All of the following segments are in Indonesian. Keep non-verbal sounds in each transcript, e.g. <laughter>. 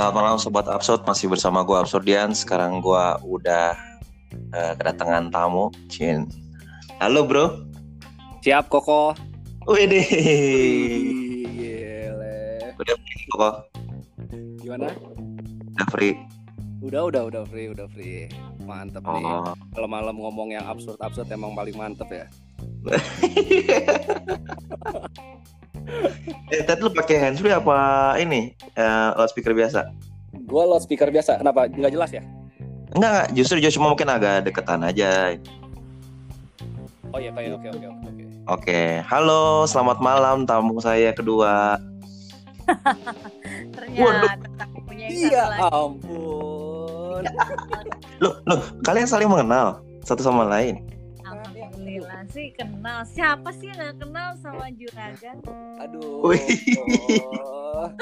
Selamat malam Sobat Absurd, masih bersama gue Absurdian Sekarang gue udah uh, kedatangan tamu. Cin. Halo bro. Siap Koko. Wede Udah free Koko? Gimana? Udah free? Udah udah udah free udah free. Mantep nih. Oh. Kalau malam ngomong yang absurd-absurd emang paling mantep ya <laughs> Eh tadi lu pakai handsfree apa ini? Uh, loudspeaker biasa? Gue loudspeaker biasa Kenapa? Nggak jelas ya? Enggak, enggak, justru justru cuma mungkin agak deketan aja Oh iya kayak oke oke oke oke Oke, halo, selamat malam tamu saya kedua. <laughs> Ternyata punya yang Iya ampun Loh, loh, kalian saling mengenal satu sama lain. Alhamdulillah sih kenal. Siapa sih yang gak kenal sama Juragan? Aduh Wih. oh. <laughs>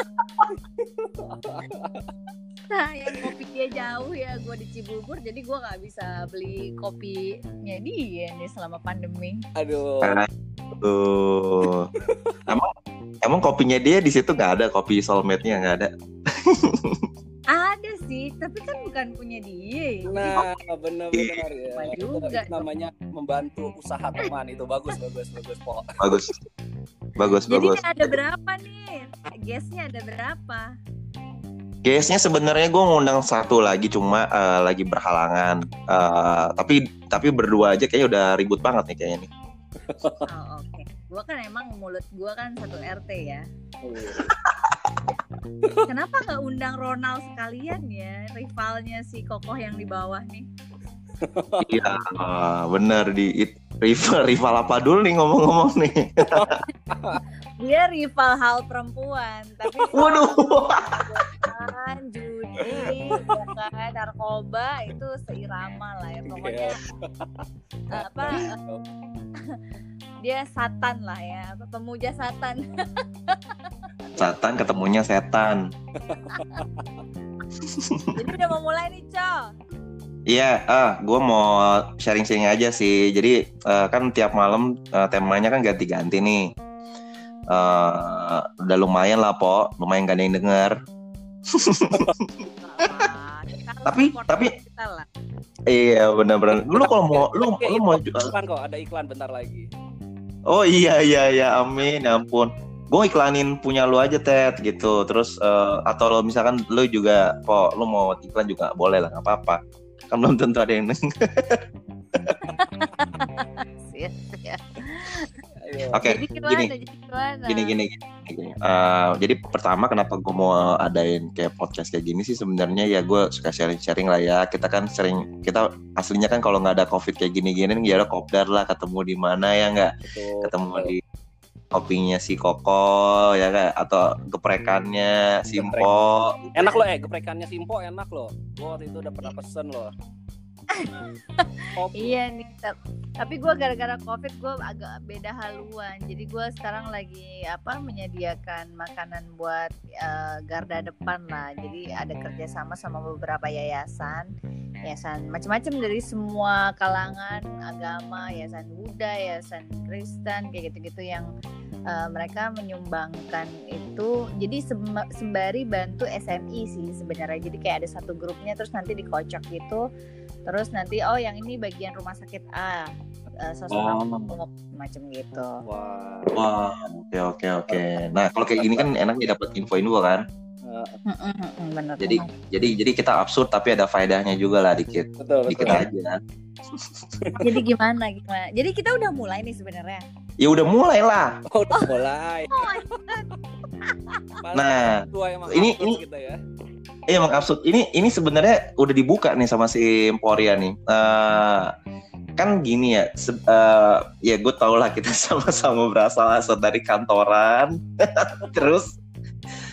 Nah, yang kopi dia jauh ya, gue di Cibubur, jadi gue gak bisa beli kopinya dia nih selama pandemi. Aduh Tuh. emang emang kopinya dia di situ nggak ada kopi soulmate-nya nggak ada. <laughs> Ada sih, tapi kan bukan punya dia. Nah benar-benar ya juga itu namanya membantu usaha teman itu bagus bagus bagus po Bagus. Bagus, Jadi bagus. ada berapa nih? Guestnya ada berapa? Guysnya sebenarnya gue ngundang satu lagi cuma eh, lagi berhalangan. Eh, tapi tapi berdua aja kayaknya udah ribut banget nih kayaknya nih. Oh oke. Gue kan emang mulut gue kan satu RT ya. Kenapa nggak undang Ronald sekalian ya? Rivalnya si Kokoh yang di bawah nih. Iya, eh, bener di it, rival rival apa dulu nih ngomong-ngomong nih. <laughs> Dia rival hal perempuan, tapi <laughs> Waduh. kan judi, ya kan, narkoba itu seirama lah ya pokoknya apa <laughs> dia satan lah ya, pemuja satan. Setan ketemunya setan. Jadi udah mau mulai nih, Co. Iya, ah, gue mau sharing-sharing aja sih. Jadi eh, kan tiap malam eh, temanya kan ganti-ganti nih. Eh, udah lumayan lah, po. Lumayan gak ada yang denger. Tapi- tapi-. Iya, bener-bener. Lu kalau mau, lu, lu mau. iklan kok ada iklan bentar lagi Oh iya iya iya, amin, ya ampun. Gue iklanin punya lu aja Ted gitu. Terus eh, atau lo misalkan lu juga, po, lu mau iklan juga boleh lah, nggak apa-apa. Kan belum tentu ada yang denger. <laughs> Ayo. Oke, Jadi gimana? gini. Jadi gimana? gini gini gini, gini. Eh, jadi pertama kenapa gue mau adain kayak podcast kayak gini sih sebenarnya ya gue suka sharing sharing lah ya kita kan sering kita aslinya kan kalau nggak ada covid kayak gini gini ya udah kopdar lah ketemu di mana ya nggak ketemu di kopinya si Koko ya kan atau geprekannya Simpo enak loh eh geprekannya Simpo enak loh gua waktu itu udah pernah pesen loh. Iya nih, tap- tapi gue gara-gara covid gue agak beda haluan. Jadi gue sekarang lagi apa menyediakan makanan buat eh, garda depan lah. Jadi ada kerjasama sama beberapa yayasan, yayasan macam-macam dari semua kalangan agama, yayasan Buddha, yayasan Kristen kayak gitu-gitu yang eh, mereka menyumbangkan itu. Jadi sem- sembari bantu SMI sih sebenarnya. Jadi kayak ada satu grupnya terus nanti dikocok gitu terus nanti oh yang ini bagian rumah sakit A uh, Oh. macam gitu wah wah oke oke oke nah kalau kayak gini kan enak ya dapat info info kan eh, bener jadi banget. jadi jadi kita absurd tapi ada faedahnya juga lah dikit betul dikit betul aja <laughs> jadi gimana gimana jadi kita udah mulai nih sebenarnya ya udah mulai lah oh, udah mulai oh God. Masa Nah, ini- ini- kita ya Iya absurd. Ini ini sebenarnya udah dibuka nih sama si Emporia nih. Eh, kan gini ya, se- eh, ya gue tau lah kita <laughs> sama-sama berasal asal dari kantoran, <laughs> terus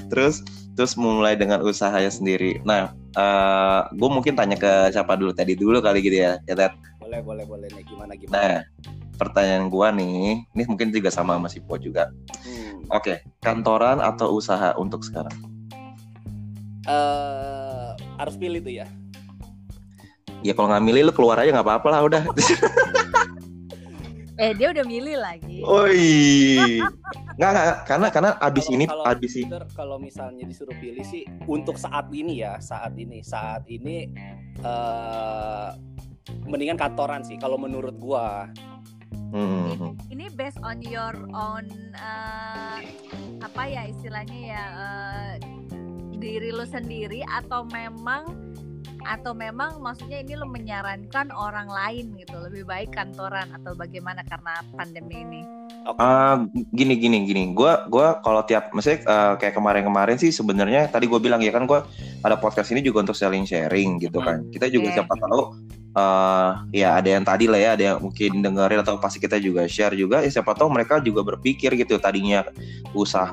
terus terus mulai dengan usahanya sendiri. Nah, eh gue mungkin tanya ke siapa dulu tadi dulu kali gitu ya, ya Ted. boleh boleh boleh nih gimana gimana Nah, pertanyaan gue nih, ini mungkin juga sama sama si Po juga. Hmm. Oke, kantoran atau usaha untuk sekarang? Eh, harus pilih tuh ya Ya kalau nggak milih lu keluar aja nggak apa-apa lah udah. <laughs> eh dia udah milih lagi Oi. Nggak, nggak, karena karena abis Kalau- ini kalau- abis ini kalau misalnya disuruh pilih sih untuk saat ini ya saat ini. Saat ini eh mendingan kantoran sih kalau menurut gua. Hmm. ini based on your own uh, apa ya istilahnya ya uh, diri lu sendiri atau memang atau memang maksudnya ini lo menyarankan orang lain gitu lebih baik kantoran atau bagaimana karena pandemi ini? Ah, gini gini gini. Gua gua kalau tiap maksudnya eh, kayak kemarin-kemarin sih sebenarnya tadi gue bilang ya kan gua ada podcast ini juga untuk sharing sharing gitu kan. Kita juga Oke. siapa tahu eh ya ada yang tadi lah ya ada yang mungkin dengerin atau pasti kita juga share juga ya siapa tahu mereka juga berpikir gitu tadinya usaha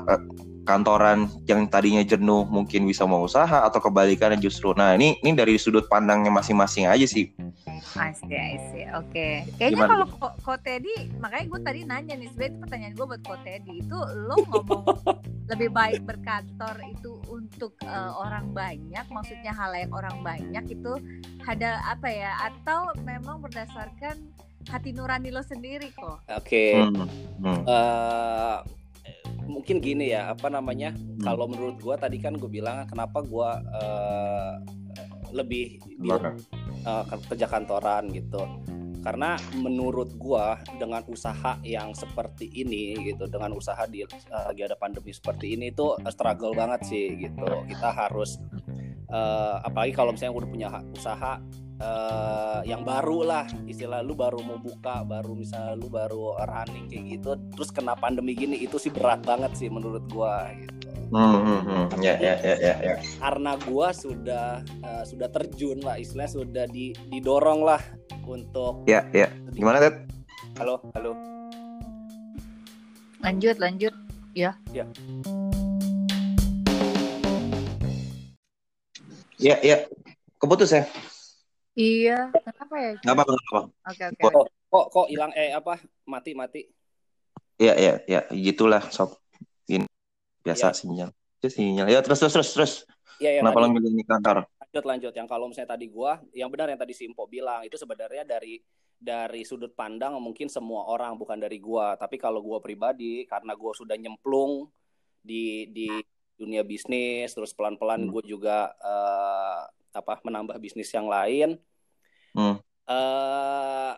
kantoran yang tadinya jenuh mungkin bisa mau usaha atau kebalikannya justru nah ini ini dari sudut pandangnya masing-masing aja sih I see, I see. Oke. Kayaknya Gimana? kalau ko, ko Teddy, makanya gue tadi nanya nih, sebenarnya itu pertanyaan gue buat ko Teddy itu lo <laughs> ngomong lebih baik berkantor itu untuk eh, orang banyak, maksudnya halayak orang banyak itu ada apa ya? Atau memang berdasarkan hati nurani lo sendiri kok? oke Hmm, hmm, eh mungkin gini ya apa namanya hmm. kalau menurut gua tadi kan gue bilang kenapa gua eh, lebih di Gimana? eh, kerja kantoran gitu karena menurut gua dengan usaha yang seperti ini gitu dengan usaha di eh, lagi ada pandemi seperti ini itu struggle banget sih gitu kita harus eh, apalagi kalau misalnya udah punya ha- usaha eh, yang baru lah istilah lu baru mau buka baru misalnya lu baru running kayak gitu terus kena pandemi gini itu sih berat banget sih menurut gua gitu Hmm, hmm, hmm. ya ya ya ya ya karena gua sudah eh, sudah terjun lah istilahnya sudah di, didorong lah untuk ya ya gimana Ted? halo halo Lanjut, lanjut. Ya, ya. Keputus ya? Iya, kenapa ya? Nggak apa-apa. Oke, oke. Kok- kok kok hilang eh apa mati mati Ya, ya, ya. Gitulah, sob. Gini. Biasa Ya. sinyal. Itu sinyal. Ya, terus, terus, terus, terus. ya yang Kenapa lo milih ini kantor? lanjut lanjut yang kalau misalnya tadi gua yang benar yang tadi Simpo bilang itu sebenarnya dari dari sudut pandang mungkin semua orang bukan dari gua tapi kalau gua pribadi karena gua sudah nyemplung di di dunia bisnis terus pelan-pelan Hmm. gue juga eh, apa menambah bisnis yang lain Hmm. eh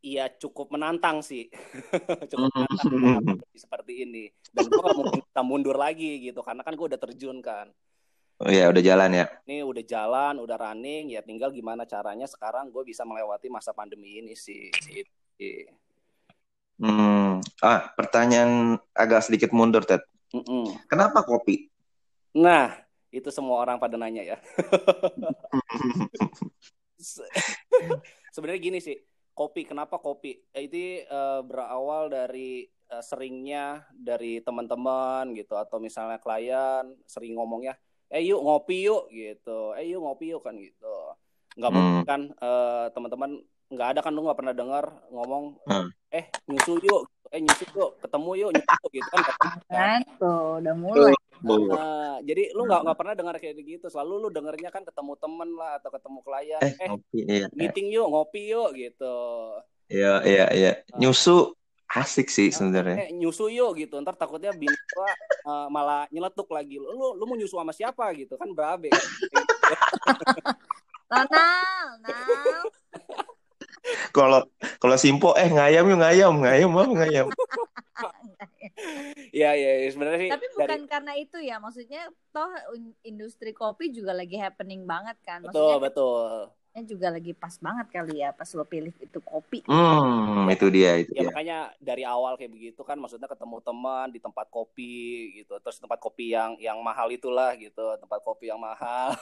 ya cukup menantang sih <laughs> cukup Hmm. menantang seperti ini dan gue gak mungkin bisa mundur lagi gitu karena kan gue udah terjun kan Oh, ya, udah jalan ya. ini udah jalan udah running ya tinggal gimana caranya sekarang gue bisa melewati masa pandemi ini sih Gitu. Hmm. Ah, pertanyaan agak sedikit mundur, Ted. Mm-mm. Kenapa kopi? nah itu semua orang pada nanya ya Se- <laughs> sebenarnya gini sih kopi kenapa kopi Eh, itu eh, berawal dari eh, seringnya dari teman-teman gitu atau misalnya klien sering ngomongnya eh yuk ngopi yuk gitu eh yuk ngopi yuk kan gitu nggak Hmm. mungkin kan eh, teman-teman nggak ada kan lu nggak pernah dengar ngomong Hmm. eh nyusu yuk eh nyusu yuk ketemu yuk nyusu gitu kan. Kan tuh, udah mulai. Nah, jadi lu nggak nggak pernah dengar kayak gitu. Selalu lu dengernya kan ketemu temen lah atau ketemu klien. eh, Eh, kopi. Iya, iya. meeting yuk, ngopi yuk gitu. Iya, iya, iya. Nyusu asik sih sebenarnya. Eh, nyusu yuk gitu. Ntar takutnya bini gua eh, malah nyeletuk lagi. Lu, lu lu mau nyusu sama siapa gitu kan berabe kan. <laughs> Ronald, Nal. Kalau kalau Simpo eh ngayam yuk ngayam, ngayam apa ngayam? Iya iya iya, sebenarnya sih Tapi dari bukan karena itu ya, maksudnya toh industri kopi juga lagi happening banget kan. betul Maksudnya betul. juga lagi pas banget kali ya pas lo pilih itu kopi. Hmm, itu dia, itu Ya dia. makanya dari awal kayak begitu kan maksudnya ketemu teman di tempat kopi gitu. Terus tempat kopi yang yang mahal itulah gitu, tempat kopi yang mahal.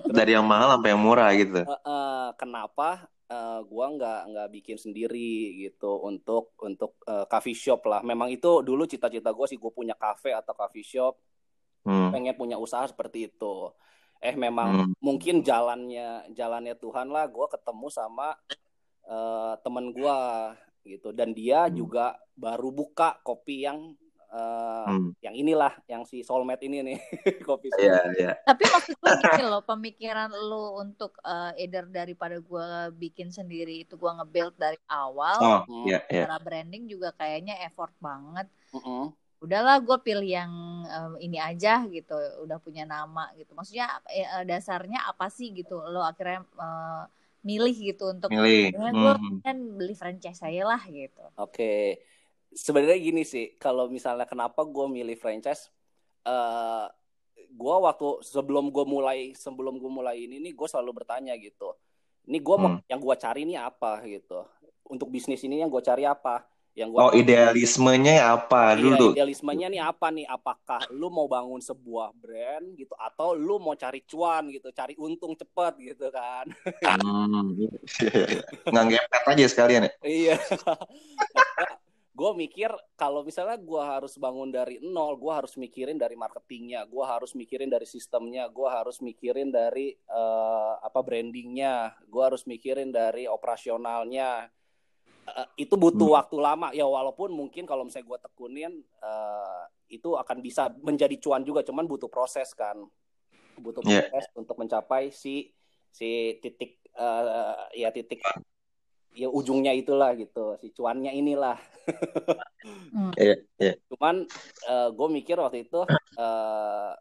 Dari yang mahal sampai yang murah gitu. Eh, kenapa eh, gua nggak nggak bikin sendiri gitu untuk untuk eh, coffee shop lah. Memang itu dulu cita-cita gue sih gue punya cafe atau coffee shop, Hmm. pengen punya usaha seperti itu. Eh memang Hmm. mungkin jalannya jalannya Tuhan lah. Gue ketemu sama eh, temen gua gitu dan dia Hmm. juga baru buka kopi yang eh, Hmm. yang inilah yang si soulmate ini nih <laughs> kopi Iya, soulmate. iya. Tapi maksud gue gini loh, pemikiran lo untuk eh, either daripada gue bikin sendiri itu gue nge-build dari awal, Oh, Hmm. iya, iya. cara branding juga kayaknya effort banget. Mm-mm. udahlah gue pilih yang um, ini aja gitu udah punya nama gitu maksudnya eh, dasarnya apa sih gitu lo akhirnya uh, milih gitu untuk milih ya, gue hmm. kan beli franchise saya lah gitu oke okay. Sebenarnya gini sih kalau misalnya kenapa gue milih franchise uh, gue waktu sebelum gue mulai sebelum gue mulai ini nih gue selalu bertanya gitu ini gue hmm. yang gue cari ini apa gitu untuk bisnis ini yang gue cari apa yang gua Oh, idealismenya apa iya, dulu? Idealismenya nih apa nih? Apakah lu mau bangun sebuah brand gitu atau lu mau cari cuan gitu, cari untung cepet gitu kan? Hmm, nggak ngepet aja sekalian ya? iya. <laughs> gue mikir kalau misalnya gue harus bangun dari nol, gue harus mikirin dari marketingnya, gue harus mikirin dari sistemnya, gue harus mikirin dari uh, apa brandingnya, gue harus mikirin dari operasionalnya, uh, itu butuh hmm. waktu lama ya walaupun mungkin kalau misalnya gue tekunin uh, itu akan bisa menjadi cuan juga cuman butuh proses kan butuh iya. proses yeah. untuk mencapai si si titik uh, ya titik ya ujungnya itulah gitu si cuannya inilah. Yeah, yeah. cuman uh, gue mikir waktu itu uh,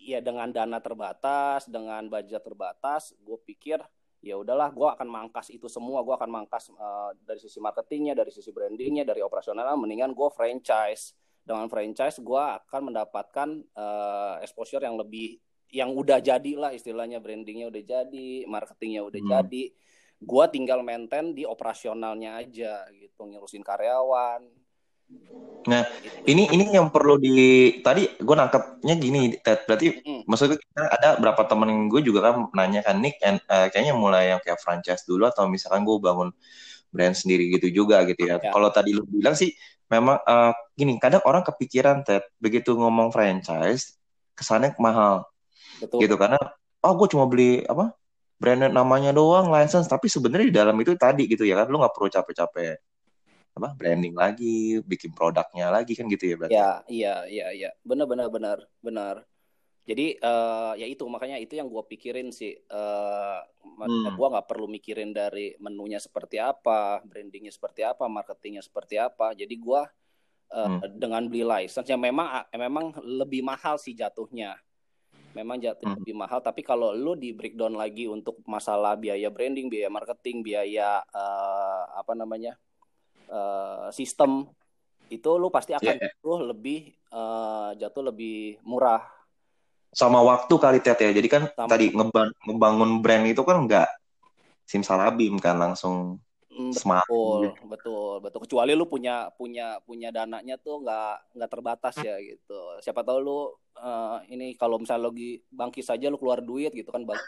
ya dengan dana terbatas dengan budget terbatas gue pikir ya udahlah gue akan mangkas itu semua. Gue akan mangkas uh, dari sisi marketingnya dari sisi brandingnya dari operasionalnya. Mendingan gue franchise. Dengan franchise gue akan mendapatkan uh, exposure yang lebih yang udah jadi lah istilahnya. Brandingnya udah jadi marketingnya udah hmm. jadi gue tinggal maintain di operasionalnya aja gitu ngurusin karyawan Nah, ini ini yang perlu di tadi gue nangkepnya gini, Ted. Berarti mm. maksudnya kita ada berapa temen gue juga kan nanya kan Nick, and, uh, kayaknya mulai yang kayak franchise dulu atau misalkan gue bangun brand sendiri gitu juga gitu ya. ya. Kalau tadi lu bilang sih memang uh, gini, kadang orang kepikiran Ted begitu ngomong franchise kesannya mahal. Betul. Gitu karena oh gue cuma beli apa? Brand namanya doang license tapi sebenarnya di dalam itu tadi gitu ya kan lu nggak perlu capek-capek apa branding lagi, bikin produknya lagi kan gitu ya berarti. Ya, iya, iya, iya. Benar benar benar benar. Jadi uh, ya itu makanya itu yang gue pikirin sih. Uh, hmm. Gue nggak perlu mikirin dari menunya seperti apa, brandingnya seperti apa, marketingnya seperti apa. Jadi gue uh, hmm. dengan beli license yang memang memang lebih mahal sih jatuhnya. Memang jatuh hmm. lebih mahal. Tapi kalau lu di breakdown lagi untuk masalah biaya branding, biaya marketing, biaya uh, apa namanya uh, sistem itu lu pasti akan yeah. jatuh lebih uh, jatuh lebih murah sama waktu kali tet ya jadi kan sama. tadi ngebangun brand itu kan enggak simsalabim kan langsung mm, betul betul betul kecuali lu punya punya punya dananya tuh nggak nggak terbatas ya gitu siapa tahu lu uh, ini kalau misalnya lagi bangkit saja lu keluar duit gitu kan bang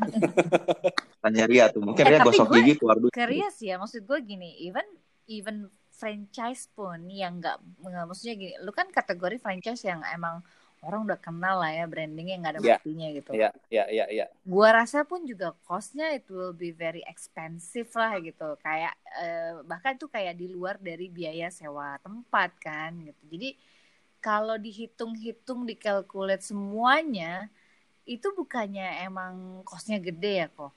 <laughs> tanya Ria tuh mungkin eh, Ria gosok gigi keluar duit Ria sih ya maksud gue gini even even franchise pun yang nggak maksudnya gini lu kan kategori franchise yang emang orang udah kenal lah ya brandingnya nggak ada yeah. buktinya gitu. Iya, iya, iya, iya. Gua rasa pun juga costnya itu will be very expensive lah gitu. Kayak eh, bahkan itu kayak di luar dari biaya sewa tempat kan gitu. Jadi kalau dihitung-hitung dikalkulat semuanya itu bukannya emang costnya gede ya kok?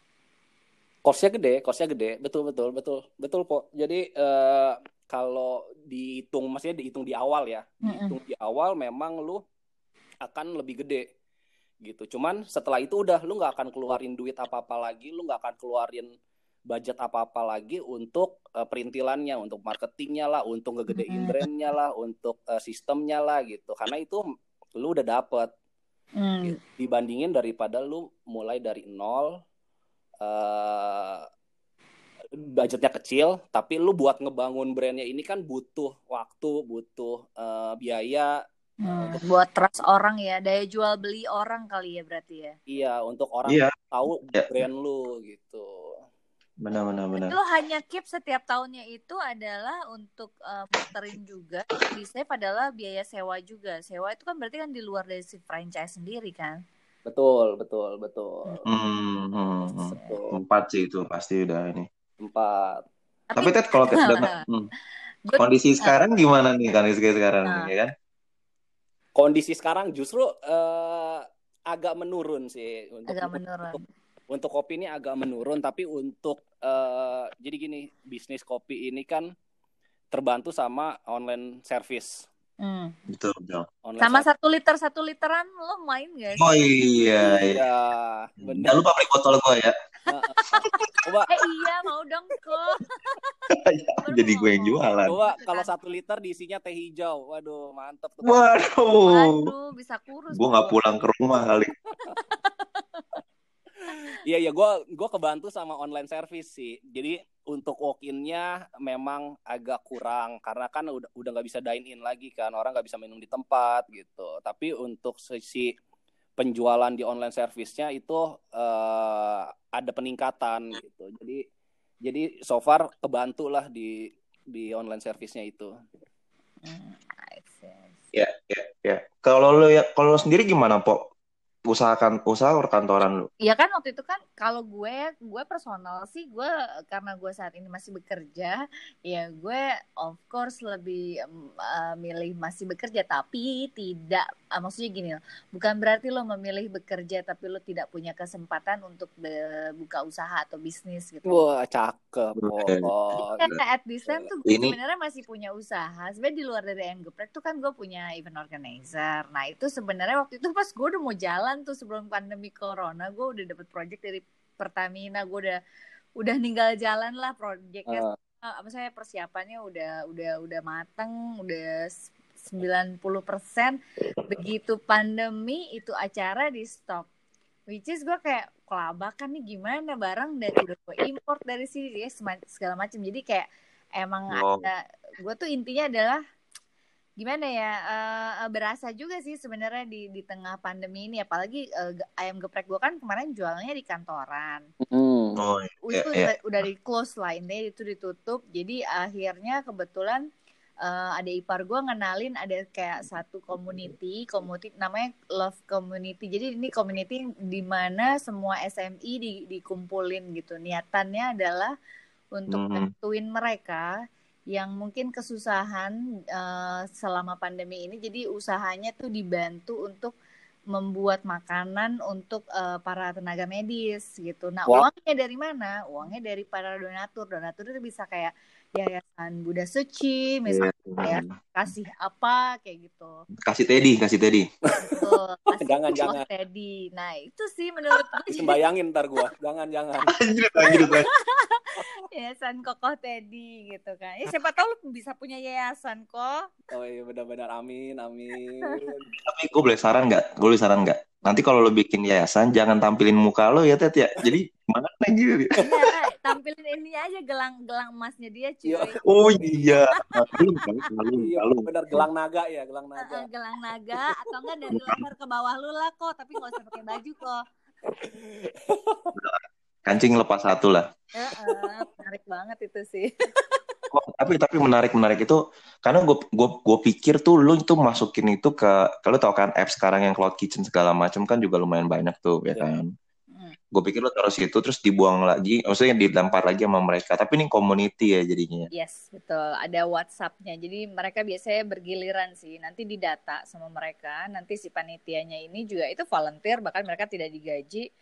Kosnya gede, kosnya gede, betul betul betul betul kok. Jadi uh, kalau dihitung, maksudnya dihitung di awal ya, dihitung di awal memang lu akan lebih gede gitu. Cuman setelah itu udah lu nggak akan keluarin duit apa apa lagi, lu nggak akan keluarin budget apa apa lagi untuk uh, perintilannya, untuk marketingnya lah, untuk ngegedein brandnya lah, untuk uh, sistemnya lah gitu. Karena itu lu udah dapet mm. dibandingin daripada lu mulai dari nol uh, budgetnya kecil, tapi lu buat ngebangun brandnya ini kan butuh waktu, butuh uh, biaya. Hmm, untuk... buat trust orang ya, daya jual beli orang kali ya berarti ya. Iya, untuk orang iya. tahu yeah. brand lu gitu. Benar benar benar. Lu hanya keep setiap tahunnya itu adalah untuk uh, muterin juga. Di save adalah biaya sewa juga. Sewa itu kan berarti kan di luar dari si franchise sendiri kan. Betul, betul, betul. Hmm, hmm, hmm. Empat sih itu pasti udah ini. Empat. Tapi, Ted kalau Ted udah <laughs> hmm. kondisi sekarang gimana nih kondisi sekarang nah. ya kan? Kondisi sekarang justru uh, agak menurun sih. Untuk, agak menurun. Untuk, untuk kopi ini agak menurun, tapi untuk uh, jadi gini bisnis kopi ini kan terbantu sama online service. Hmm. Betul, betul. Online Sama service. satu liter satu literan lo main gak sih? Oh iya, iya. Iya, Jangan benar. lupa beli botol gua ya. Coba Eh iya mau dong kok. <laughs> Jadi gue yang jualan. coba kalau satu liter diisinya teh hijau. Waduh, mantep tuh. Waduh. Waduh bisa kurus. Gue nggak pulang ke rumah kali. <laughs> Iya iya gua gua kebantu sama online service sih. Jadi untuk walk-innya memang agak kurang karena kan udah udah nggak bisa dine in lagi kan orang nggak bisa minum di tempat gitu. Tapi untuk sisi penjualan di online service-nya itu eh, ada peningkatan gitu. Jadi jadi so far kebantu lah di di online service-nya itu. Hmm. Ya, ya, ya. Kalau lo ya, kalau lo sendiri gimana, Usahakan usaha perkantoran lu. Iya kan waktu itu kan kalau gue gue personal sih gue karena gue saat ini masih bekerja ya gue of course lebih eh, milih masih bekerja tapi tidak ah, maksudnya gini loh bukan berarti lo memilih bekerja tapi lo tidak punya kesempatan untuk be- buka usaha atau bisnis gitu. Wah, cakep. Oh, Karena at this time tuh gue Ini- sebenarnya masih punya usaha. Sebenarnya di luar dari ayam geprek tuh kan gue punya event organizer. Nah itu sebenarnya waktu itu pas gue udah mau jalan tuh sebelum pandemi corona, gue udah dapet project dari Pertamina. Gue udah udah ninggal jalan lah projectnya. Ah. Apa saya persiapannya udah udah udah mateng, udah 90% begitu pandemi itu acara di stop. Which is gue kayak kelabakan nih gimana barang? Dari udah gue import dari sini ya segala macam jadi kayak emang Oh. ada gue tuh intinya adalah gimana ya eh, berasa juga sih sebenarnya di di tengah pandemi ini. Apalagi ge- ayam geprek gue kan kemarin jualnya di kantoran. Hmm. Oh, itu iya. udah, udah di close lah ini itu ditutup. Jadi akhirnya kebetulan eh, ada ipar gue ngenalin ada kayak satu community community namanya love community. Jadi ini community di mana semua SMI di, dikumpulin gitu. Niatannya adalah untuk Mhm. bantuin mereka yang mungkin kesusahan eh, selama pandemi ini. Jadi usahanya tuh dibantu untuk membuat makanan untuk eh, para tenaga medis gitu. Nah, Wah. uangnya dari mana? Uangnya dari para donatur. Donatur itu bisa kayak Yayasan Buddha Suci, misalnya Iya. kasih apa kayak gitu. Kasih Teddy, kasih Teddy. Betul. <laughs> Kasih Jangan, jangan. Teddy. Nah, itu sih menurut <laughs> gue Bayangin ntar gua. Jangan jangan. Yayasan Kokoh Teddy gitu kan. Ya siapa tahu lu bisa punya yayasan kok. Oh iya benar-benar amin amin. Tapi gue boleh saran nggak? Gue boleh saran nggak? Nanti kalau lo bikin yayasan, jangan tampilin muka lo ya, Ted ya. Jadi mana gitu? Iya, tampilin ini aja gelang-gelang emasnya dia cuy. Iya. Oh iya. Belum kan? Belum, Iya benar gelang naga ya gelang naga. eh, gelang naga atau enggak dari leher ke bawah lu lah kok tapi nggak usah pakai baju kok <laughs> Kancing lepas satu lah. Eh, menarik banget itu sih <laughs> Oh, tapi tapi menarik menarik itu karena gue gue gue pikir tuh lu itu masukin itu ke kalau tau kan app sekarang yang cloud kitchen segala macam kan juga lumayan banyak tuh ya Iya. kan. Hmm. Gue pikir lu taruh situ terus dibuang lagi, maksudnya dilempar lagi sama mereka. Tapi ini community ya jadinya. yes betul ada WhatsAppnya jadi mereka biasanya bergiliran sih nanti didata sama mereka nanti si panitianya ini juga itu volunteer bahkan mereka tidak digaji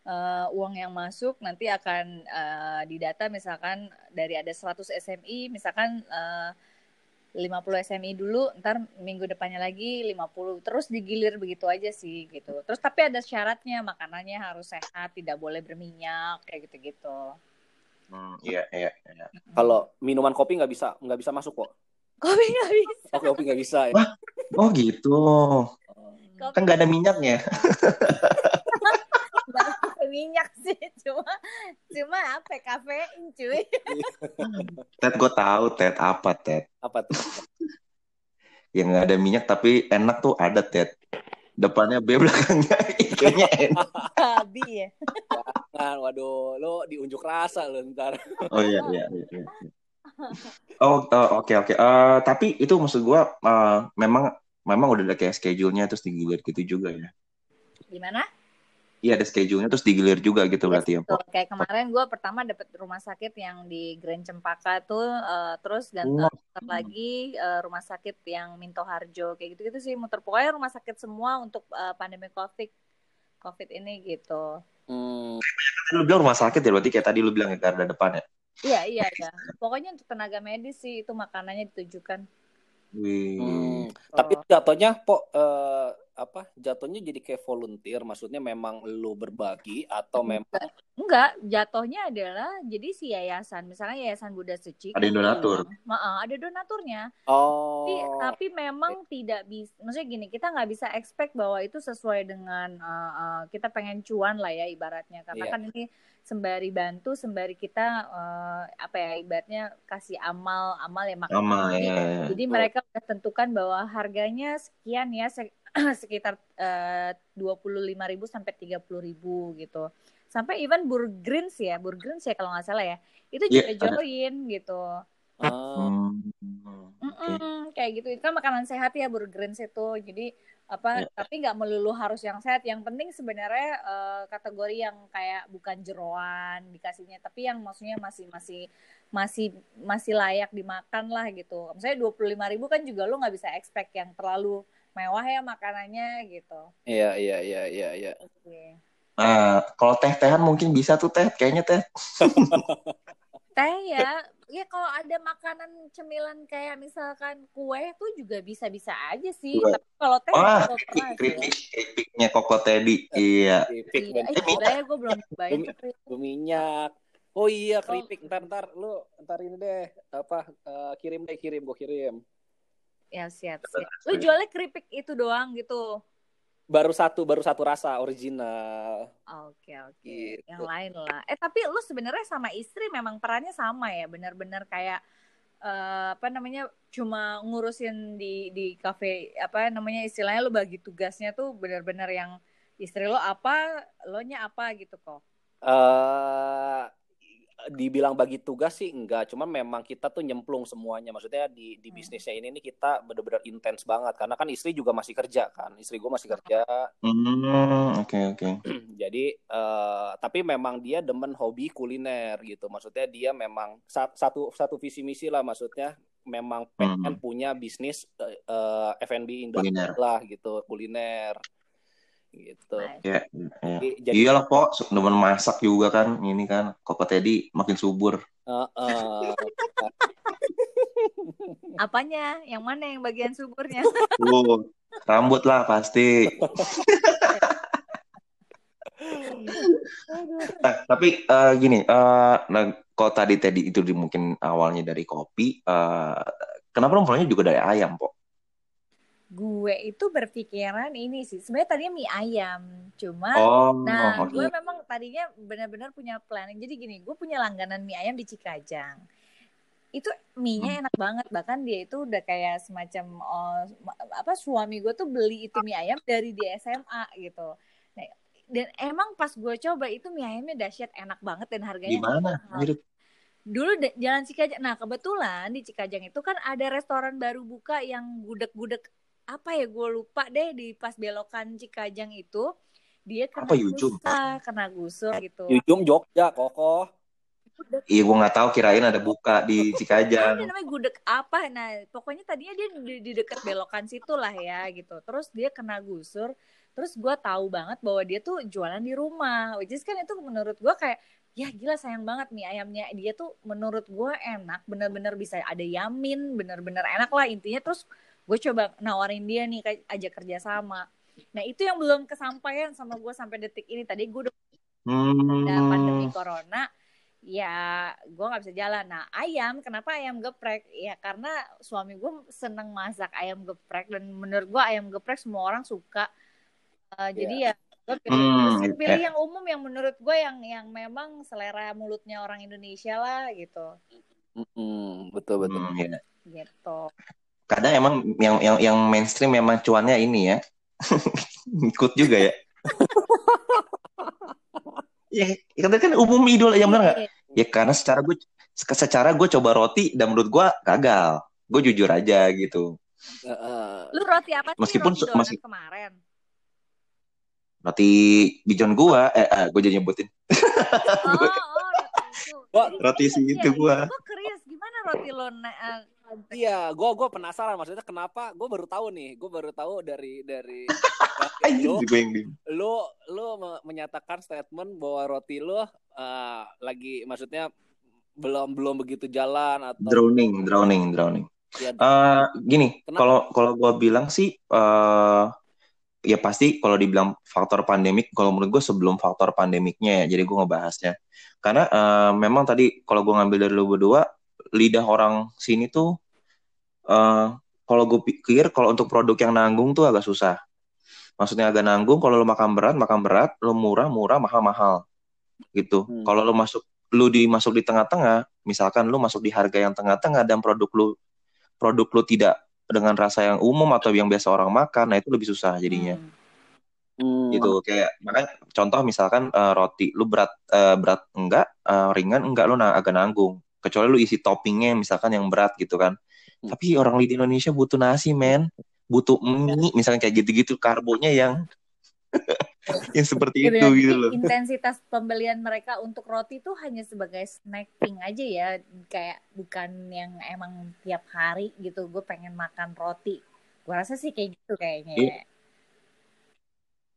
Eh, uang yang masuk nanti akan eh, didata misalkan dari ada 100 SMI misalkan eh, 50 SMI dulu ntar minggu depannya lagi 50 terus digilir begitu aja sih gitu terus tapi ada syaratnya makanannya harus sehat tidak boleh berminyak kayak gitu-gitu Hmm, iya iya. iya. Kalau minuman kopi nggak bisa nggak bisa masuk kok. kopi nggak bisa Oh kopi nggak bisa ya. Oh gitu. kopi Kan nggak ada minyaknya. <laughs> minyak <laughs> sih cuma cuma apa kafein cuy Ted gue tahu Ted apa Ted. Apa tuh? Yang nggak ada minyak tapi enak tuh ada Ted. Depannya B <laughs> belakangnya I-nya N. babi ya Nah, waduh, lo diunjuk rasa lo ntar. Oh iya iya iya. iya. Oh oh, oke oke. Eh, tapi itu maksud gue eh, memang memang udah ada kayak schedule-nya terus digilir gitu juga ya. gimana Iya ada schedule-nya terus digilir juga gitu berarti ya. Betul. Kayak kemarin gue pertama dapet rumah sakit yang di Grand Cempaka tuh, eh, terus ganti Wah. lagi eh, rumah sakit yang Minto Harjo kayak gitu-gitu sih muter pokoknya rumah sakit semua untuk eh, pandemi COVID COVID ini gitu. Hmm, lu bilang rumah sakit ya berarti kayak tadi lu bilang ya garda depan ya. Iya iya iya. Pokoknya untuk tenaga medis sih itu makanannya ditujukan. Wih. Hmm, tapi jatuhnya po eh, apa jatuhnya jadi kayak volunteer maksudnya memang lu berbagi atau memang Enggak, jatuhnya adalah jadi si yayasan, misalnya Yayasan Buddha Suci. Ada kan donatur. "Maaf, ada donaturnya. oh Tapi, tapi memang tidak bisa, maksudnya gini, kita nggak bisa expect bahwa itu sesuai dengan uh, uh, kita pengen cuan lah ya ibaratnya, karena Iya. kan ini sembari bantu, sembari kita uh, apa ya ibaratnya kasih amal, amal ya makan. Sama Jadi, ya. jadi mereka udah tentukan bahwa harganya sekian ya se- <clears throat> sekitar eh, dua puluh lima ribu sampai tiga puluh ribu gitu. Sampai even Burgrins ya, Burgrins ya kalau nggak salah ya, itu Iya, juga ada. join gitu. Hmm, oke. Mm-mm, kayak gitu itu kan makanan sehat ya Burgrins itu jadi apa Ya. tapi nggak melulu harus yang sehat yang penting sebenarnya eh, kategori yang kayak bukan jeroan dikasihnya tapi yang maksudnya masih masih masih masih layak dimakan lah gitu misalnya dua puluh lima ribu kan juga lo nggak bisa expect yang terlalu mewah ya makanannya gitu iya iya iya iya iya. Nah, kalau teh-tehan mungkin bisa tuh teh, kayaknya teh. <laughs> teh ya ya kalau ada makanan cemilan kayak misalkan kue tuh juga bisa bisa aja sih Kue. tapi kalau teh Wah, keripik, keripiknya Koko Teddy. Iya. keripik Iya, eh, ya gue belum keripik. berminyak oh iya keripik ntar ntar lu ntar ini deh apa eh, kirim deh kirim gua kirim Ya siap siap. Lu jualnya keripik itu doang gitu. baru satu baru satu rasa original Oke oke. Gitu. Yang lain lah. Eh tapi lu sebenarnya sama istri memang perannya sama ya, benar-benar kayak eh, apa namanya cuma ngurusin di di kafe apa namanya istilahnya lu bagi tugasnya tuh benar-benar yang istri lo apa, lo nya apa gitu kok. eh dibilang bagi tugas sih enggak, cuman memang kita tuh nyemplung semuanya. Maksudnya di di Hmm. bisnisnya ini nih kita bener-bener intens banget karena kan istri juga masih kerja kan. Istri gue masih kerja. Hmm, oke oke. <clears throat> Jadi eh tapi memang dia demen hobi kuliner gitu. Maksudnya dia memang sa- satu satu visi misi lah maksudnya memang pengen Hmm. punya bisnis eh, eh, F&B industri lah gitu, kuliner. Gitu. Nice. Ya, ya. Jadi, jadi Iyalah kok, demen masak juga kan. Ini kan Koko Teddy makin subur. eh, eh, <laughs> Apanya? Yang mana yang bagian suburnya? Tuh, <laughs> rambut lah pasti. Nah, <laughs> tapi eh, gini, eh, nah, kalau tadi tadi itu di- mungkin awalnya dari kopi, eh, kenapa lo mulainya juga dari ayam, kok? Gue itu berpikiran ini sih. Sebenarnya tadinya mie ayam, cuma Oh, Nah, oke. gue memang tadinya benar-benar punya planning. Jadi gini, gue punya langganan mie ayam di Cikajang. Itu mie-nya enak banget. Bahkan dia itu udah kayak semacam oh, apa suami gue tuh beli itu mie ayam dari di SMA gitu. Nah, dan emang pas gue coba itu mie ayamnya dahsyat enak banget dan harganya Di mana? mahal. Mirip. Dulu jalan Cikajang. Nah, kebetulan di Cikajang itu kan ada restoran baru buka yang gudeg-gudeg apa ya gue lupa deh di pas belokan Cikajang itu dia kena Apa, Yujum? gusur, kena gusur gitu. Yujum Jogja, kokoh. Gudeg Iya, gue nggak tahu. Kirain ada buka di Cikajang. namanya gudeg apa? Nah, pokoknya tadinya dia di, di dekat belokan situ lah ya gitu. Terus dia kena gusur. Terus gue tahu banget bahwa dia tuh jualan di rumah. Which is kan itu menurut gue kayak ya gila sayang banget mie ayamnya dia tuh menurut gue enak bener-bener bisa ada yamin bener-bener enak lah intinya terus gue coba nawarin dia nih kayak ajak kerja sama. Nah itu yang belum kesampaian sama gue sampai detik ini. Tadi gue udah ada pandemi Hmm, corona ya gue nggak bisa jalan. Nah ayam kenapa ayam geprek? Ya karena suami gue seneng masak ayam geprek dan menurut gue ayam geprek semua orang suka. Eh, jadi ya gue pilih, Hmm, pilih ya. yang umum yang menurut gue yang yang memang selera mulutnya orang Indonesia lah gitu. Mm-mm, betul betul. hmm, ya. gitu Kadang emang yang yang yang mainstream memang cuannya ini ya. <laughs> Ikut juga <laughs> ya. Ya, kan kan umum idol ya benar nggak? Iya. Ya karena secara gue secara gue coba roti dan menurut gue gagal. Gue jujur aja gitu. Lu roti apa sih Meskipun roti masih- kemarin Roti bijon gue, eh, eh gue jadi nyebutin. oh oh <laughs> roti itu roti iya, segitu iya, gua. gue curious gimana roti lo Iya, gue gue penasaran maksudnya kenapa? Gue baru tahu nih, gue baru tahu dari dari Anjir, lu gue yang di. lu lu me- menyatakan statement bahwa roti lu eh, lagi maksudnya belum belum begitu jalan atau Drowning, drowning, drowning. Ya, Eh, gini, kalau kalau gue bilang sih, eh ya pasti kalau dibilang faktor pandemik, kalau menurut gue sebelum faktor pandemiknya ya, jadi gue ngebahasnya. Karena eh, memang tadi kalau gue ngambil dari lu berdua, lidah orang sini tuh, eh kalau gue pikir kalau untuk produk yang nanggung tuh agak susah. Maksudnya agak nanggung, kalau lu makan berat, makan berat, lu murah, murah, mahal, mahal, gitu. Hmm. Kalau lu masuk, lu dimasuk di tengah-tengah, misalkan lu masuk di harga yang tengah-tengah dan produk lu produk lu tidak dengan rasa yang umum atau yang biasa orang makan, nah itu lebih susah jadinya. Hmm. Gitu kayak makanya contoh misalkan eh, roti lu berat eh, berat enggak, eh, ringan enggak lu na- agak nanggung. Kecuali lu isi toppingnya misalkan yang berat gitu kan. Hmm. Tapi orang di Indonesia butuh nasi, men. Butuh mie misalnya kayak gitu-gitu karbonya yang <laughs> yang seperti itu Berarti gitu loh. intensitas pembelian mereka untuk roti itu hanya sebagai snacking aja ya, kayak bukan yang emang tiap hari gitu. Gue pengen makan roti. Gue rasa sih kayak gitu kayaknya. Iya. ya.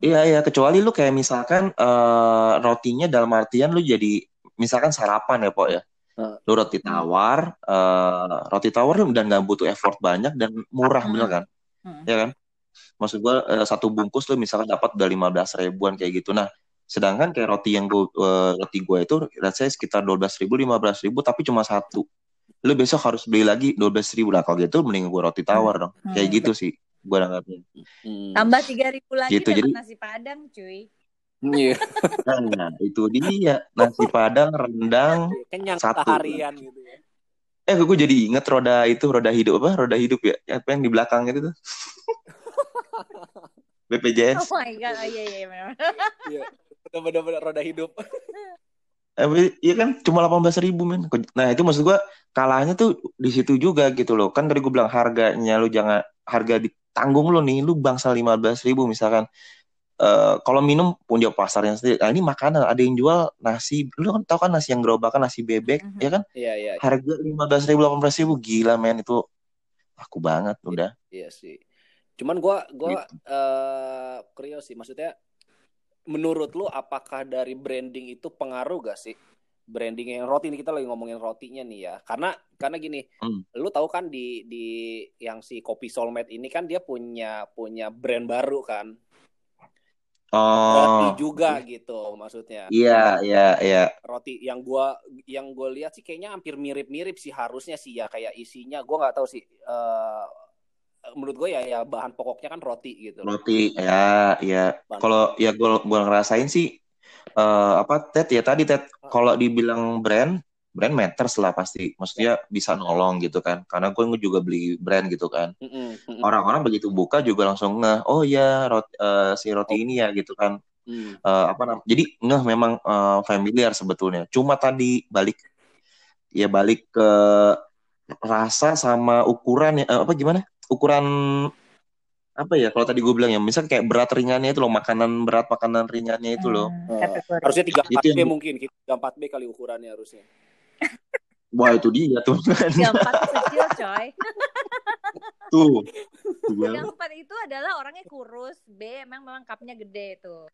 Iya iya kecuali lu kayak misalkan eh, rotinya dalam artian lu jadi misalkan sarapan ya Pok ya. Lu roti tawar, eh, roti tawar lu dan nggak butuh effort banyak dan murah Hmm. bener kan? Hmm. Ya kan? Maksud gua eh, satu bungkus lu misalkan dapat udah 15 ribuan kayak gitu. Nah, sedangkan kayak roti yang gua eh, roti gua itu let's say sekitar 12 ribu, 15 ribu tapi cuma satu. Lu besok harus beli lagi 12 ribu lah kalau gitu mending gua roti tawar dong. Kayak Hmm. gitu sih gua nanggapnya. Hmm. Tambah tiga ribu lagi Gitu, jadi- nasi padang, cuy. Iya. Nah, itu dia nasi padang, rendang. Kenyang Satu. seharian gitu ya. Eh, gue jadi inget roda itu, roda hidup apa? Roda hidup ya? Apa yang di belakang itu tuh? <laughs> BPJS. Oh my god, oh, iya iya memang. Iya. Bener-bener roda hidup. Eh, iya kan cuma 18 ribu men. Nah itu maksud gua kalahnya tuh di situ juga gitu loh. Kan tadi gue bilang harganya lu jangan harga ditanggung lu nih, lu bangsa 15 ribu misalkan. Eh kalau minum punya pasarnya sendiri. Nah ini makanan ada yang jual nasi, lu kan tahu kan nasi yang gerobakan nasi bebek, Mhm. ya kan? Iya, iya. Harga 15 ribu, 18 ribu gila men itu laku banget udah. Iya sih. Cuman gua gua Gitu. eh curious sih maksudnya menurut lu apakah dari branding itu pengaruh gak sih? Branding yang roti ini kita lagi ngomongin rotinya nih ya. Karena karena gini, Hmm. lu tahu kan di di yang si Kopi Soulmate ini kan dia punya punya brand baru kan. Roti Oh. juga gitu maksudnya. Iya, iya, iya. Roti yang gua yang gue lihat sih kayaknya hampir mirip-mirip sih harusnya sih ya kayak isinya gua nggak tahu sih eh menurut gue ya ya bahan pokoknya kan roti gitu. Roti, ya, ya. Kalau ya gue gua ngerasain sih eh apa Ted ya tadi Ted kalau dibilang brand brand matters lah pasti maksudnya bisa nolong gitu kan karena gue juga beli brand gitu kan mm-mm. orang-orang begitu buka juga langsung ngeh oh ya roti, eh, si roti Oh. ini ya gitu kan Hmm. Eh, apa namanya jadi ngeh memang eh, familiar sebetulnya cuma tadi balik ya balik ke rasa sama ukuran ya eh, apa gimana ukuran apa ya kalau tadi gue bilang ya misal kayak berat ringannya itu loh makanan berat makanan ringannya itu loh Hmm, kategori. Harusnya 34 Itu B mungkin, 34 B kali ukurannya harusnya. Wah itu dia tuh Tiga empat kecil coy. <laughs> tuh Tuh, gua- Yang empat itu adalah orangnya kurus. B emang memang cupnya gede tuh.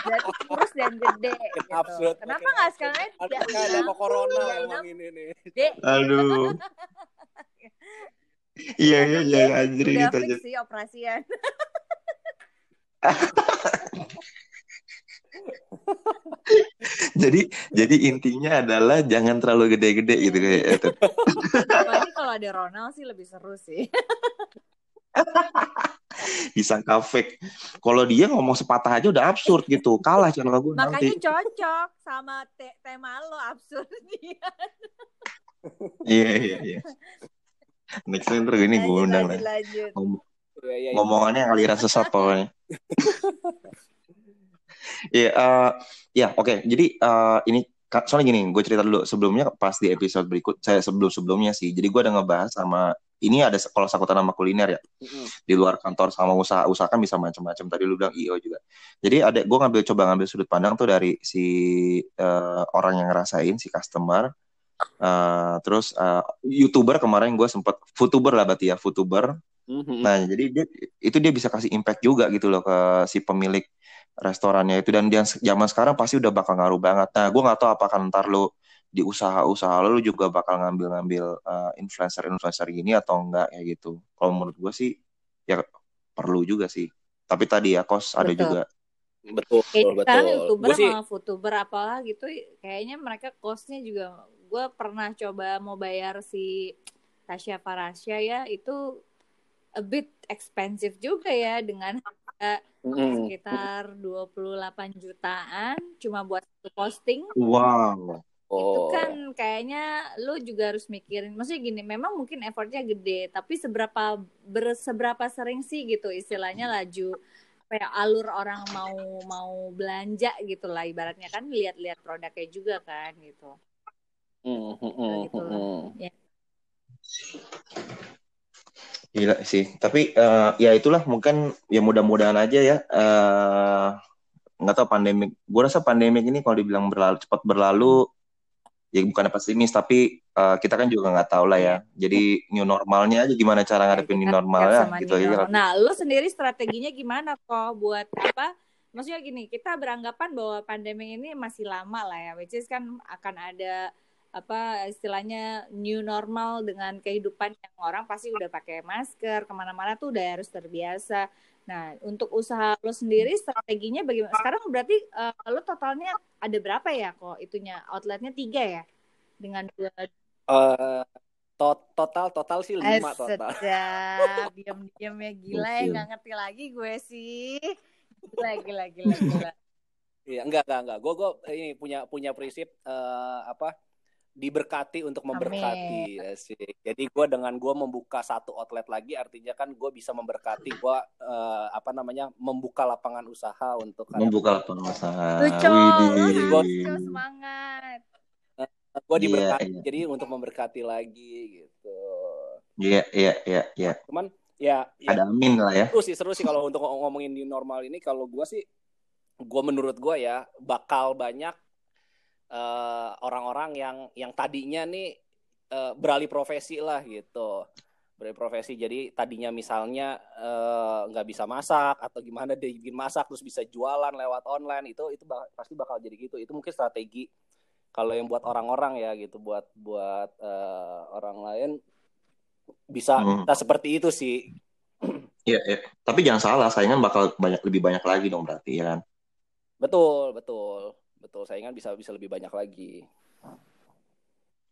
Berarti kurus dan gede. Gitu. absurd. Kenapa nggak Ada tiga nggak ada kok corona emang enam. ini nih. D. <laughs> aduh iya iya iya anjir Udah gitu aja fix sih operasian. <laughs> jadi jadi intinya adalah jangan terlalu gede-gede gitu kayak itu <laughs> Apalagi kalau ada Ronald sih lebih seru sih. <laughs> disangka fake kalau dia ngomong sepatah aja udah absurd gitu. Kalah channel gue nanti. Makanya cocok sama te- tema lo absurd <laughs> dia. iya iya iya. Next time terus ini gue undang lah. Ngom- ngomongannya aliran sesat pokoknya Iya, eh, ya oke. Jadi eh, ini soalnya gini, gue cerita dulu sebelumnya pas di episode berikut, saya sebelum sebelumnya sih. Jadi gue ada ngebahas sama ini ada kalau sakutan sama kuliner ya Mm-mm. di luar kantor sama usaha-usaha kan bisa macam-macam. Tadi lu bilang IO juga. Jadi ada gue ngambil coba ngambil sudut pandang tuh dari si eh, orang yang ngerasain si customer. Eh, terus eh, youtuber kemarin gue sempet youtuber lah berarti ya youtuber Mhm. Nah, jadi dia itu dia bisa kasih impact juga gitu loh ke si pemilik restorannya itu dan dia zaman sekarang pasti udah bakal ngaruh banget. Nah, gue nggak tahu apakah ntar lo di usaha-usaha lo, lo juga bakal ngambil-ngambil uh, influencer-influencer gini atau enggak ya gitu. Kalau menurut gue sih ya perlu juga sih. Tapi tadi ya kos ada Betul. juga. betul Kayaknya betul sekarang youtuber sih sama youtuber apalah gitu kayaknya mereka costnya juga gue pernah coba mau bayar si Tasya Farasya ya itu a bit expensive juga ya dengan Mm-mm. sekitar 28 jutaan cuma buat satu posting Wow. itu oh kan kayaknya lu juga harus mikirin maksudnya gini memang mungkin effortnya gede tapi seberapa ber, seberapa sering sih gitu istilahnya laju ya, alur orang mau mau belanja gitu lah ibaratnya kan lihat-lihat produknya juga kan gitu Mm, mm, mm, gitu mm. Gila sih. Tapi eh, ya itulah mungkin ya mudah-mudahan aja ya. eh nggak tahu pandemik. Gue rasa pandemik ini kalau dibilang berlalu cepat berlalu, ya bukan pesimis tapi eh, kita kan juga nggak tahu lah ya. Jadi new normalnya aja gimana cara Ya, ngadepin new normalnya siap sama gitu aja. normal. Nah, lu sendiri strateginya gimana kok buat apa? Maksudnya gini, kita beranggapan bahwa pandemi ini masih lama lah ya, which is kan akan ada apa istilahnya new normal dengan kehidupan yang orang pasti udah pakai masker ke mana-mana tuh udah harus terbiasa. Nah, untuk usaha lo sendiri strateginya bagaimana? Sekarang berarti eh, lo totalnya ada berapa ya kok itunya outletnya tiga ya dengan dua Eh, to- total total sih lima total Astaga, <laughs> diam-diam ya gila ya nggak ngerti lagi gue sih. Gila, gila, gila, gila. Iya, enggak, enggak, enggak. Gue gue ini punya punya prinsip eh, apa? Diberkati untuk memberkati ya sih. Jadi gue dengan gue membuka satu outlet lagi, artinya kan gue bisa memberkati gue eh, apa namanya membuka lapangan usaha untuk Membuka lapangan usaha. Lucu, lucu, semangat. gue Iya, diberkati, iya. jadi untuk memberkati lagi gitu. Iya, iya, iya, iya. Cuman ya, ya Ada amin lah ya. seru sih seru sih kalau untuk ngom- ngomongin new normal ini kalau gue sih gue menurut gue ya bakal banyak eh, orang-orang yang yang tadinya nih eh, beralih profesi lah gitu beralih profesi jadi tadinya misalnya eh, nggak bisa masak atau gimana dia bikin masak terus bisa jualan lewat online itu itu ba- pasti bakal jadi gitu itu mungkin strategi kalau yang buat orang-orang ya gitu buat buat eh, orang lain bisa Hmm. bisa seperti itu sih Iya, iya. Tapi jangan salah, saingan bakal banyak lebih banyak lagi dong berarti ya kan. Betul, betul. Betul, saingan bisa bisa lebih banyak lagi.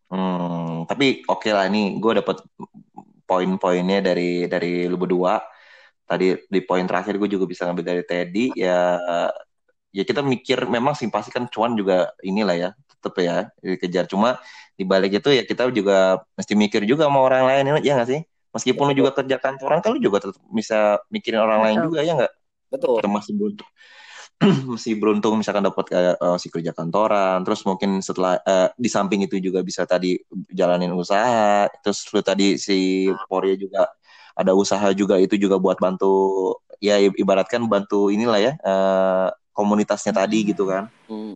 Hmm, tapi oke lah ini gue dapet poin-poinnya dari dari lu berdua. Tadi di poin terakhir gue juga bisa ngambil dari Teddy ya ya kita mikir memang sih pasti kan cuan juga inilah ya tetep ya dikejar cuma di balik itu ya kita juga mesti mikir juga sama orang lain ya nggak sih meskipun lu juga kerja kantoran kan lu juga tetap bisa mikirin orang lain Betul. juga ya nggak Betul. kita <clears throat> masih beruntung misalkan dapat kayak eh, si kerja kantoran terus mungkin setelah eh, di samping itu juga bisa tadi jalanin usaha terus lu tadi si Poria juga ada usaha juga itu juga buat bantu ya ibaratkan bantu inilah ya eh, komunitasnya tadi gitu kan Hmm.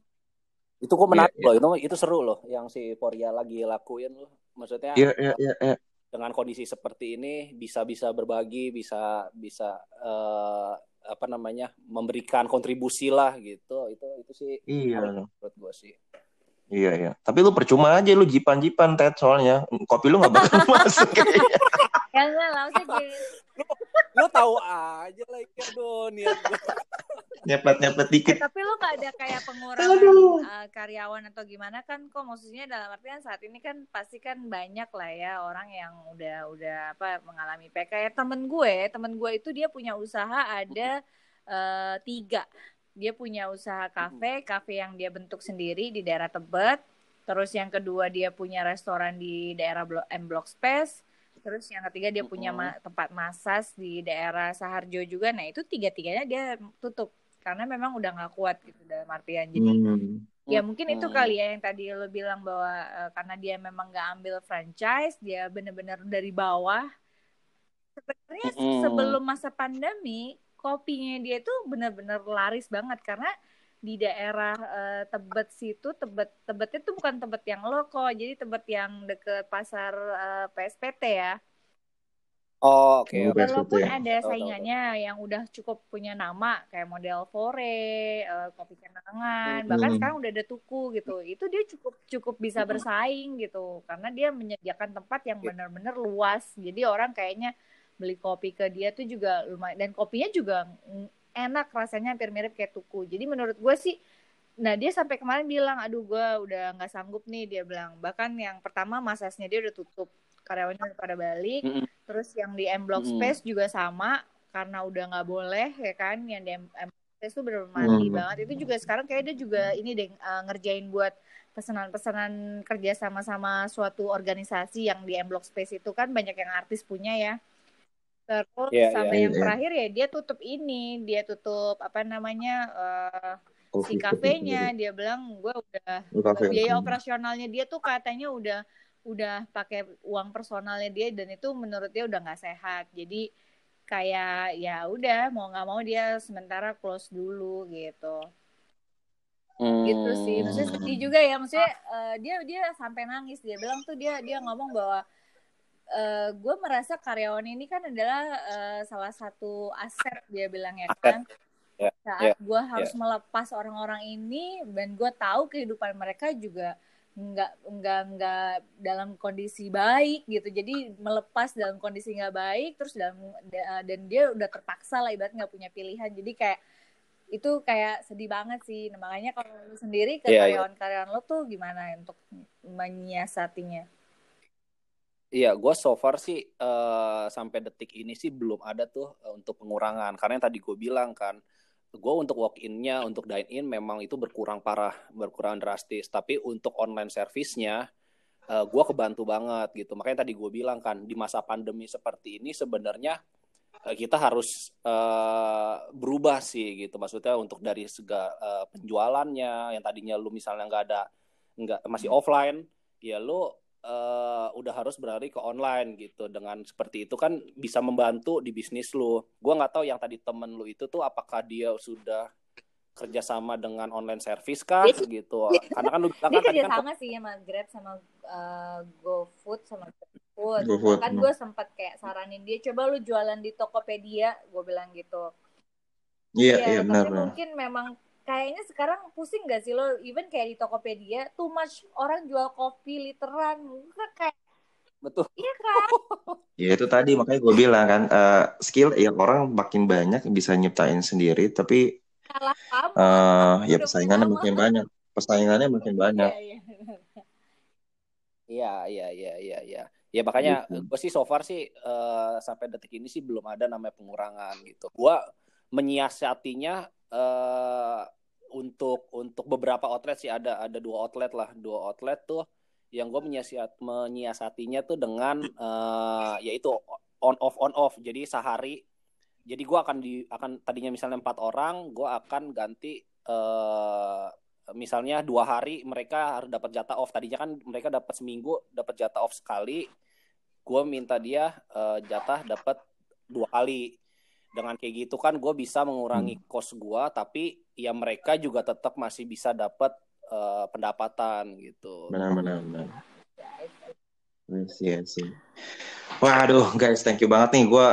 Itu kok menarik Iya, loh, itu itu seru loh yang si Poria lagi lakuin loh. Maksudnya iya iya iya iya. dengan kondisi seperti ini bisa bisa berbagi, bisa bisa eh, apa namanya? memberikan kontribusi lah gitu. Itu itu sih iya menurut gue sih. iya iya tapi lu percuma aja lu jipan jipan Ted soalnya kopi lu nggak bakal <laughs> masuk kayaknya Ya enggak maksudnya gini. Lu tahu aja lah ya niat nyepet nyepet Eh, dikit tapi lu gak ada kayak pengurangan Aduh. uh, karyawan atau gimana? Kan kok maksudnya dalam artian saat ini kan pasti kan banyak lah ya orang yang udah udah apa mengalami PK ya temen gue temen gue itu dia punya usaha ada eh, tiga. Dia punya usaha kafe kafe yang dia bentuk sendiri di daerah Tebet. Terus yang kedua dia punya restoran di daerah Blok M Block Space. Terus yang ketiga dia punya ma- tempat masas di daerah Saharjo juga. Nah itu tiga tiganya dia tutup karena memang udah nggak kuat gitu dalam artian jadi Hmm. ya mungkin itu Hmm. kali ya yang tadi lo bilang bahwa eh, karena dia memang nggak ambil franchise dia bener-bener dari bawah sebenarnya Mm-mm. sebelum masa pandemi kopinya dia tuh bener-bener laris banget karena di daerah eh, Tebet situ Tebet Tebetnya tuh bukan Tebet yang loko jadi Tebet yang deket pasar eh, PSPT ya Oh, oke. Itu Walaupun ya. ada saingannya yang udah cukup punya nama kayak model Fore, eh, Kopi Kenangan, bahkan Hmm. sekarang udah ada Tuku gitu. Itu dia cukup cukup bisa Hmm. bersaing gitu karena dia menyediakan tempat yang Iya. benar-benar luas. Jadi orang kayaknya beli kopi ke dia tuh juga lumayan dan kopinya juga enak rasanya hampir mirip kayak Tuku. Jadi menurut gue sih Nah dia sampai kemarin bilang, aduh gue udah nggak sanggup nih dia bilang. Bahkan yang pertama masasnya dia udah tutup, karyawannya udah pada balik. Mm-mm. Terus yang di M Block Mm-mm. Space juga sama, karena udah nggak boleh ya kan. Yang di M M Block Space tuh bener mati Hmm. banget. Itu juga sekarang kayak dia juga ini deh uh, ngerjain buat pesanan-pesanan kerja sama-sama suatu organisasi yang di M Block Space itu kan banyak yang artis punya ya. Terus Iya, sama iya. yang iya. terakhir ya dia tutup ini, dia tutup apa namanya eh, si kafenya dia bilang gue udah biaya Hmm. operasionalnya dia tuh katanya udah udah pakai uang personalnya dia dan itu menurut dia udah nggak sehat. Jadi kayak ya udah mau nggak mau dia sementara close dulu gitu. Hmm. gitu sih. Maksudnya sedih juga ya. Maksudnya eh, dia dia sampai nangis. Dia bilang tuh dia dia ngomong bahwa gue merasa karyawan ini kan adalah eh, salah satu aset dia bilang ya Aset. kan. Ya, saat gue harus melepas orang-orang ini dan gue tahu kehidupan mereka juga nggak nggak nggak dalam kondisi baik gitu jadi melepas dalam kondisi nggak baik terus dalam da- dan dia udah terpaksa lah ibarat nggak punya pilihan jadi kayak itu kayak sedih banget sih nah, makanya kalau lu sendiri ke Iya, iya. karyawan-karyawan lo tuh gimana untuk menyiasatinya Iya, gue so far sih eh, sampai detik ini sih belum ada tuh eh, untuk pengurangan. Karena yang tadi gue bilang kan, gue untuk walk-in-nya, untuk dine-in memang itu berkurang parah, berkurang drastis. Tapi untuk online service-nya, eh, gue kebantu banget gitu. Makanya tadi gue bilang kan, di masa pandemi seperti ini sebenarnya eh, kita harus eh, berubah sih gitu. Maksudnya untuk dari segala eh, penjualannya, yang tadinya lu misalnya nggak ada, nggak masih offline, ya lu eh, udah harus beralih ke online gitu dengan seperti itu kan bisa membantu di bisnis lu. Gua nggak tahu yang tadi temen lu itu tuh apakah dia sudah kerjasama dengan online service kah Dia- gitu. Karena kan lu bilang dia kan tadi kerja kan sama sih sama Grab sama uh, GoFood sama GoFood. GoFood, Kan hmm. gue sempat kayak saranin dia coba lu jualan di Tokopedia, gue bilang gitu. Iya, iya tapi benar benar. mungkin memang kayaknya sekarang pusing gak sih lo even kayak di Tokopedia too much orang jual kopi literan Kan kayak betul. iya kan <laughs> Ya itu tadi makanya gue bilang kan eh, skill ya orang makin banyak bisa nyiptain sendiri tapi kalah kamu eh ya persaingannya makin banyak. Persaingannya makin banyak. Iya, iya. Iya, iya, iya, iya, iya. Ya makanya Gitu. gue sih so far sih eh, sampai detik ini sih belum ada namanya pengurangan gitu. Gua menyiasatinya eh, untuk untuk beberapa outlet sih ada ada dua outlet lah, dua outlet tuh yang gue menyiasat menyiasatinya tuh dengan eh, yaitu on off on off. Jadi sehari jadi gue akan di akan tadinya misalnya empat orang, gue akan ganti eh misalnya dua hari mereka harus dapat jatah off. Tadinya kan mereka dapat seminggu dapat jatah off sekali. Gue minta dia eh, jatah dapat dua kali. Dengan kayak gitu kan gue bisa mengurangi kos gue, tapi ya mereka juga tetap masih bisa dapat eh, pendapatan gitu. Benar benar benar. Yes, yes, yes. Waduh, guys, thank you banget nih. Gue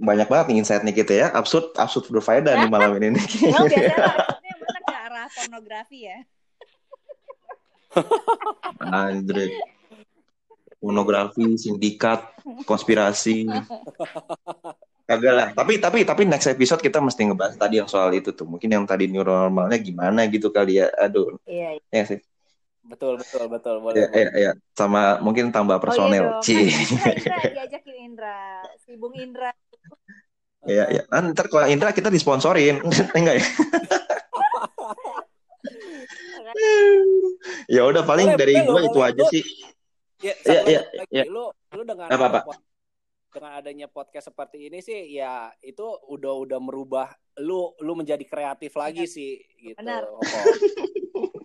banyak banget nih insight nih kita ya. Absurd, absurd berfaedah nih malam ini nih. <laughs> Biasanya <laughs> ke arah pornografi ya Andre. Pornografi, sindikat, konspirasi. <laughs> Kagak lah. Tapi tapi tapi next episode kita mesti ngebahas tadi yang soal itu tuh. Mungkin yang tadi new normalnya gimana gitu kali ya. Aduh. iya iya. Ya sih. Betul betul betul boleh. Ya, boleh. ya, ya. Sama mungkin tambah personel. oh, iya. Kan Indra, <laughs> diajakin Indra si Bung Indra Iya, iya. Ah, ntar kalau Indra kita disponsorin. <laughs> Enggak ya? <laughs> ya udah paling Boleh, dari gue boleh. itu aja sih. Ya, Iya, iya, lagi, iya. lu lu dengan Apa, apa? Dengan adanya podcast seperti ini sih ya itu udah udah merubah lu lu menjadi kreatif lagi sih gitu. Benar. Koko.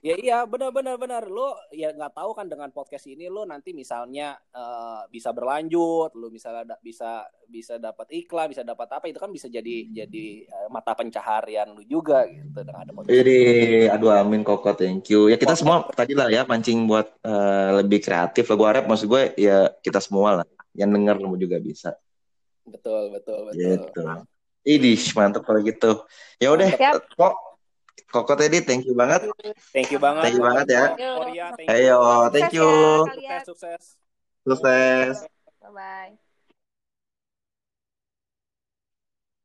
ya iya benar benar benar lu ya nggak tahu kan dengan podcast ini lu nanti misalnya eh, bisa berlanjut lu misalnya da- bisa bisa dapat iklan bisa dapat apa itu kan bisa jadi jadi eh, mata pencaharian lu juga gitu dengan ada podcast Jadi, aduh amin koko, thank you. Ya kita semua tadi lah ya mancing buat eh, lebih kreatif lah. Gue harap maksud gue ya kita semua lah yang denger lu juga bisa. Betul, betul, betul. Gitu. Idih, mantap kalau gitu. Ya udah, kok Koko Teddy, thank you banget. Thank you banget. Thank you banget ya. Ayo, thank you. ya, sukses. Sukses. Bye bye.